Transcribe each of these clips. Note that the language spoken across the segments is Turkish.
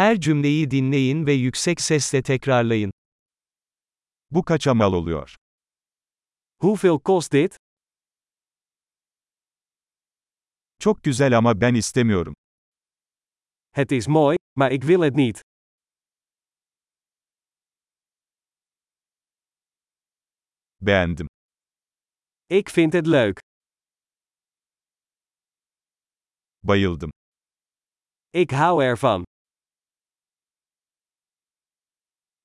Her cümleyi dinleyin ve yüksek sesle tekrarlayın. Bu kaça mal oluyor? Hoeveel kost dit? Çok güzel ama ben istemiyorum. Het is mooi, maar ik wil het niet. Beğendim. Ik vind het leuk. Bayıldım. Ik hou ervan.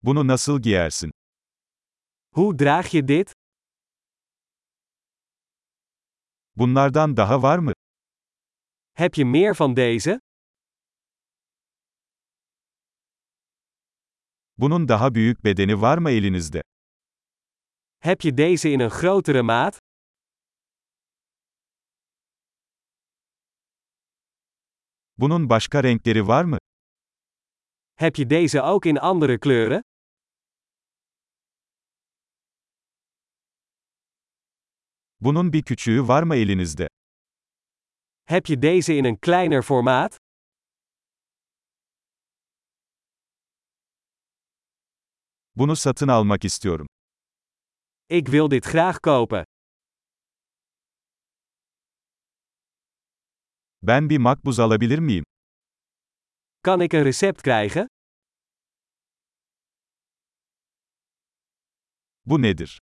Bunu nasıl giyersin? Hoe draag je dit? Bunlardan daha var mı? Heb je meer van deze? Bunun daha büyük bedeni var mı elinizde? Heb je deze in een grotere maat? Bunun başka renkleri var mı? Heb je deze ook in andere kleuren? Bunun bir küçüğü var mı elinizde? Heb je deze in een kleiner formaat? Bunu satın almak istiyorum. Ik wil dit graag kopen. Ben bir makbuz alabilir miyim? Kan ik een recept krijgen? Bu nedir?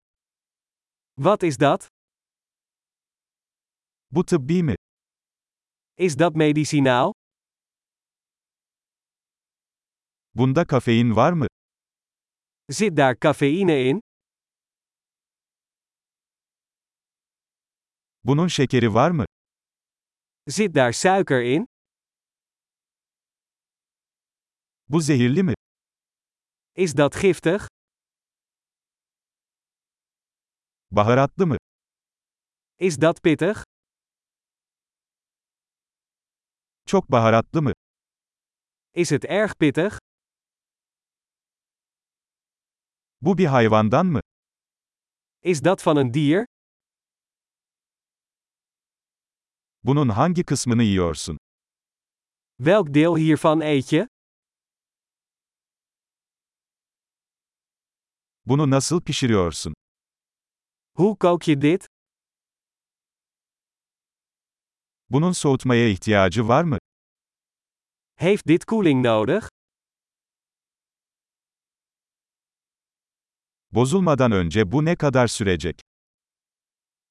Wat is dat? Bu tıbbi mi? Is dat medicinaal? Bunda kafein var mı? Zit daar cafeïne in? Bunun şekeri var mı? Zit daar suiker in? Bu zehirli mi? Is dat giftig? Baharatlı mı? Is dat pittig? Çok baharatlı mı? Is het erg pittig? Bu bir hayvandan mı? Is dat van een dier? Bunun hangi kısmını yiyorsun? Welk deel hiervan eet je? Bunu nasıl pişiriyorsun? Hoe kook je dit? Bunun soğutmaya ihtiyacı var mı? Heeft dit koeling nodig? Bozulmadan önce bu ne kadar sürecek?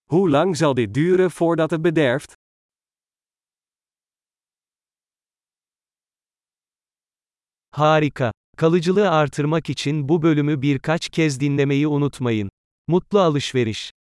Hoe lang zal dit duren voordat het bederft? Harika. Kalıcılığı artırmak için bu bölümü birkaç kez dinlemeyi unutmayın. Mutlu alışveriş.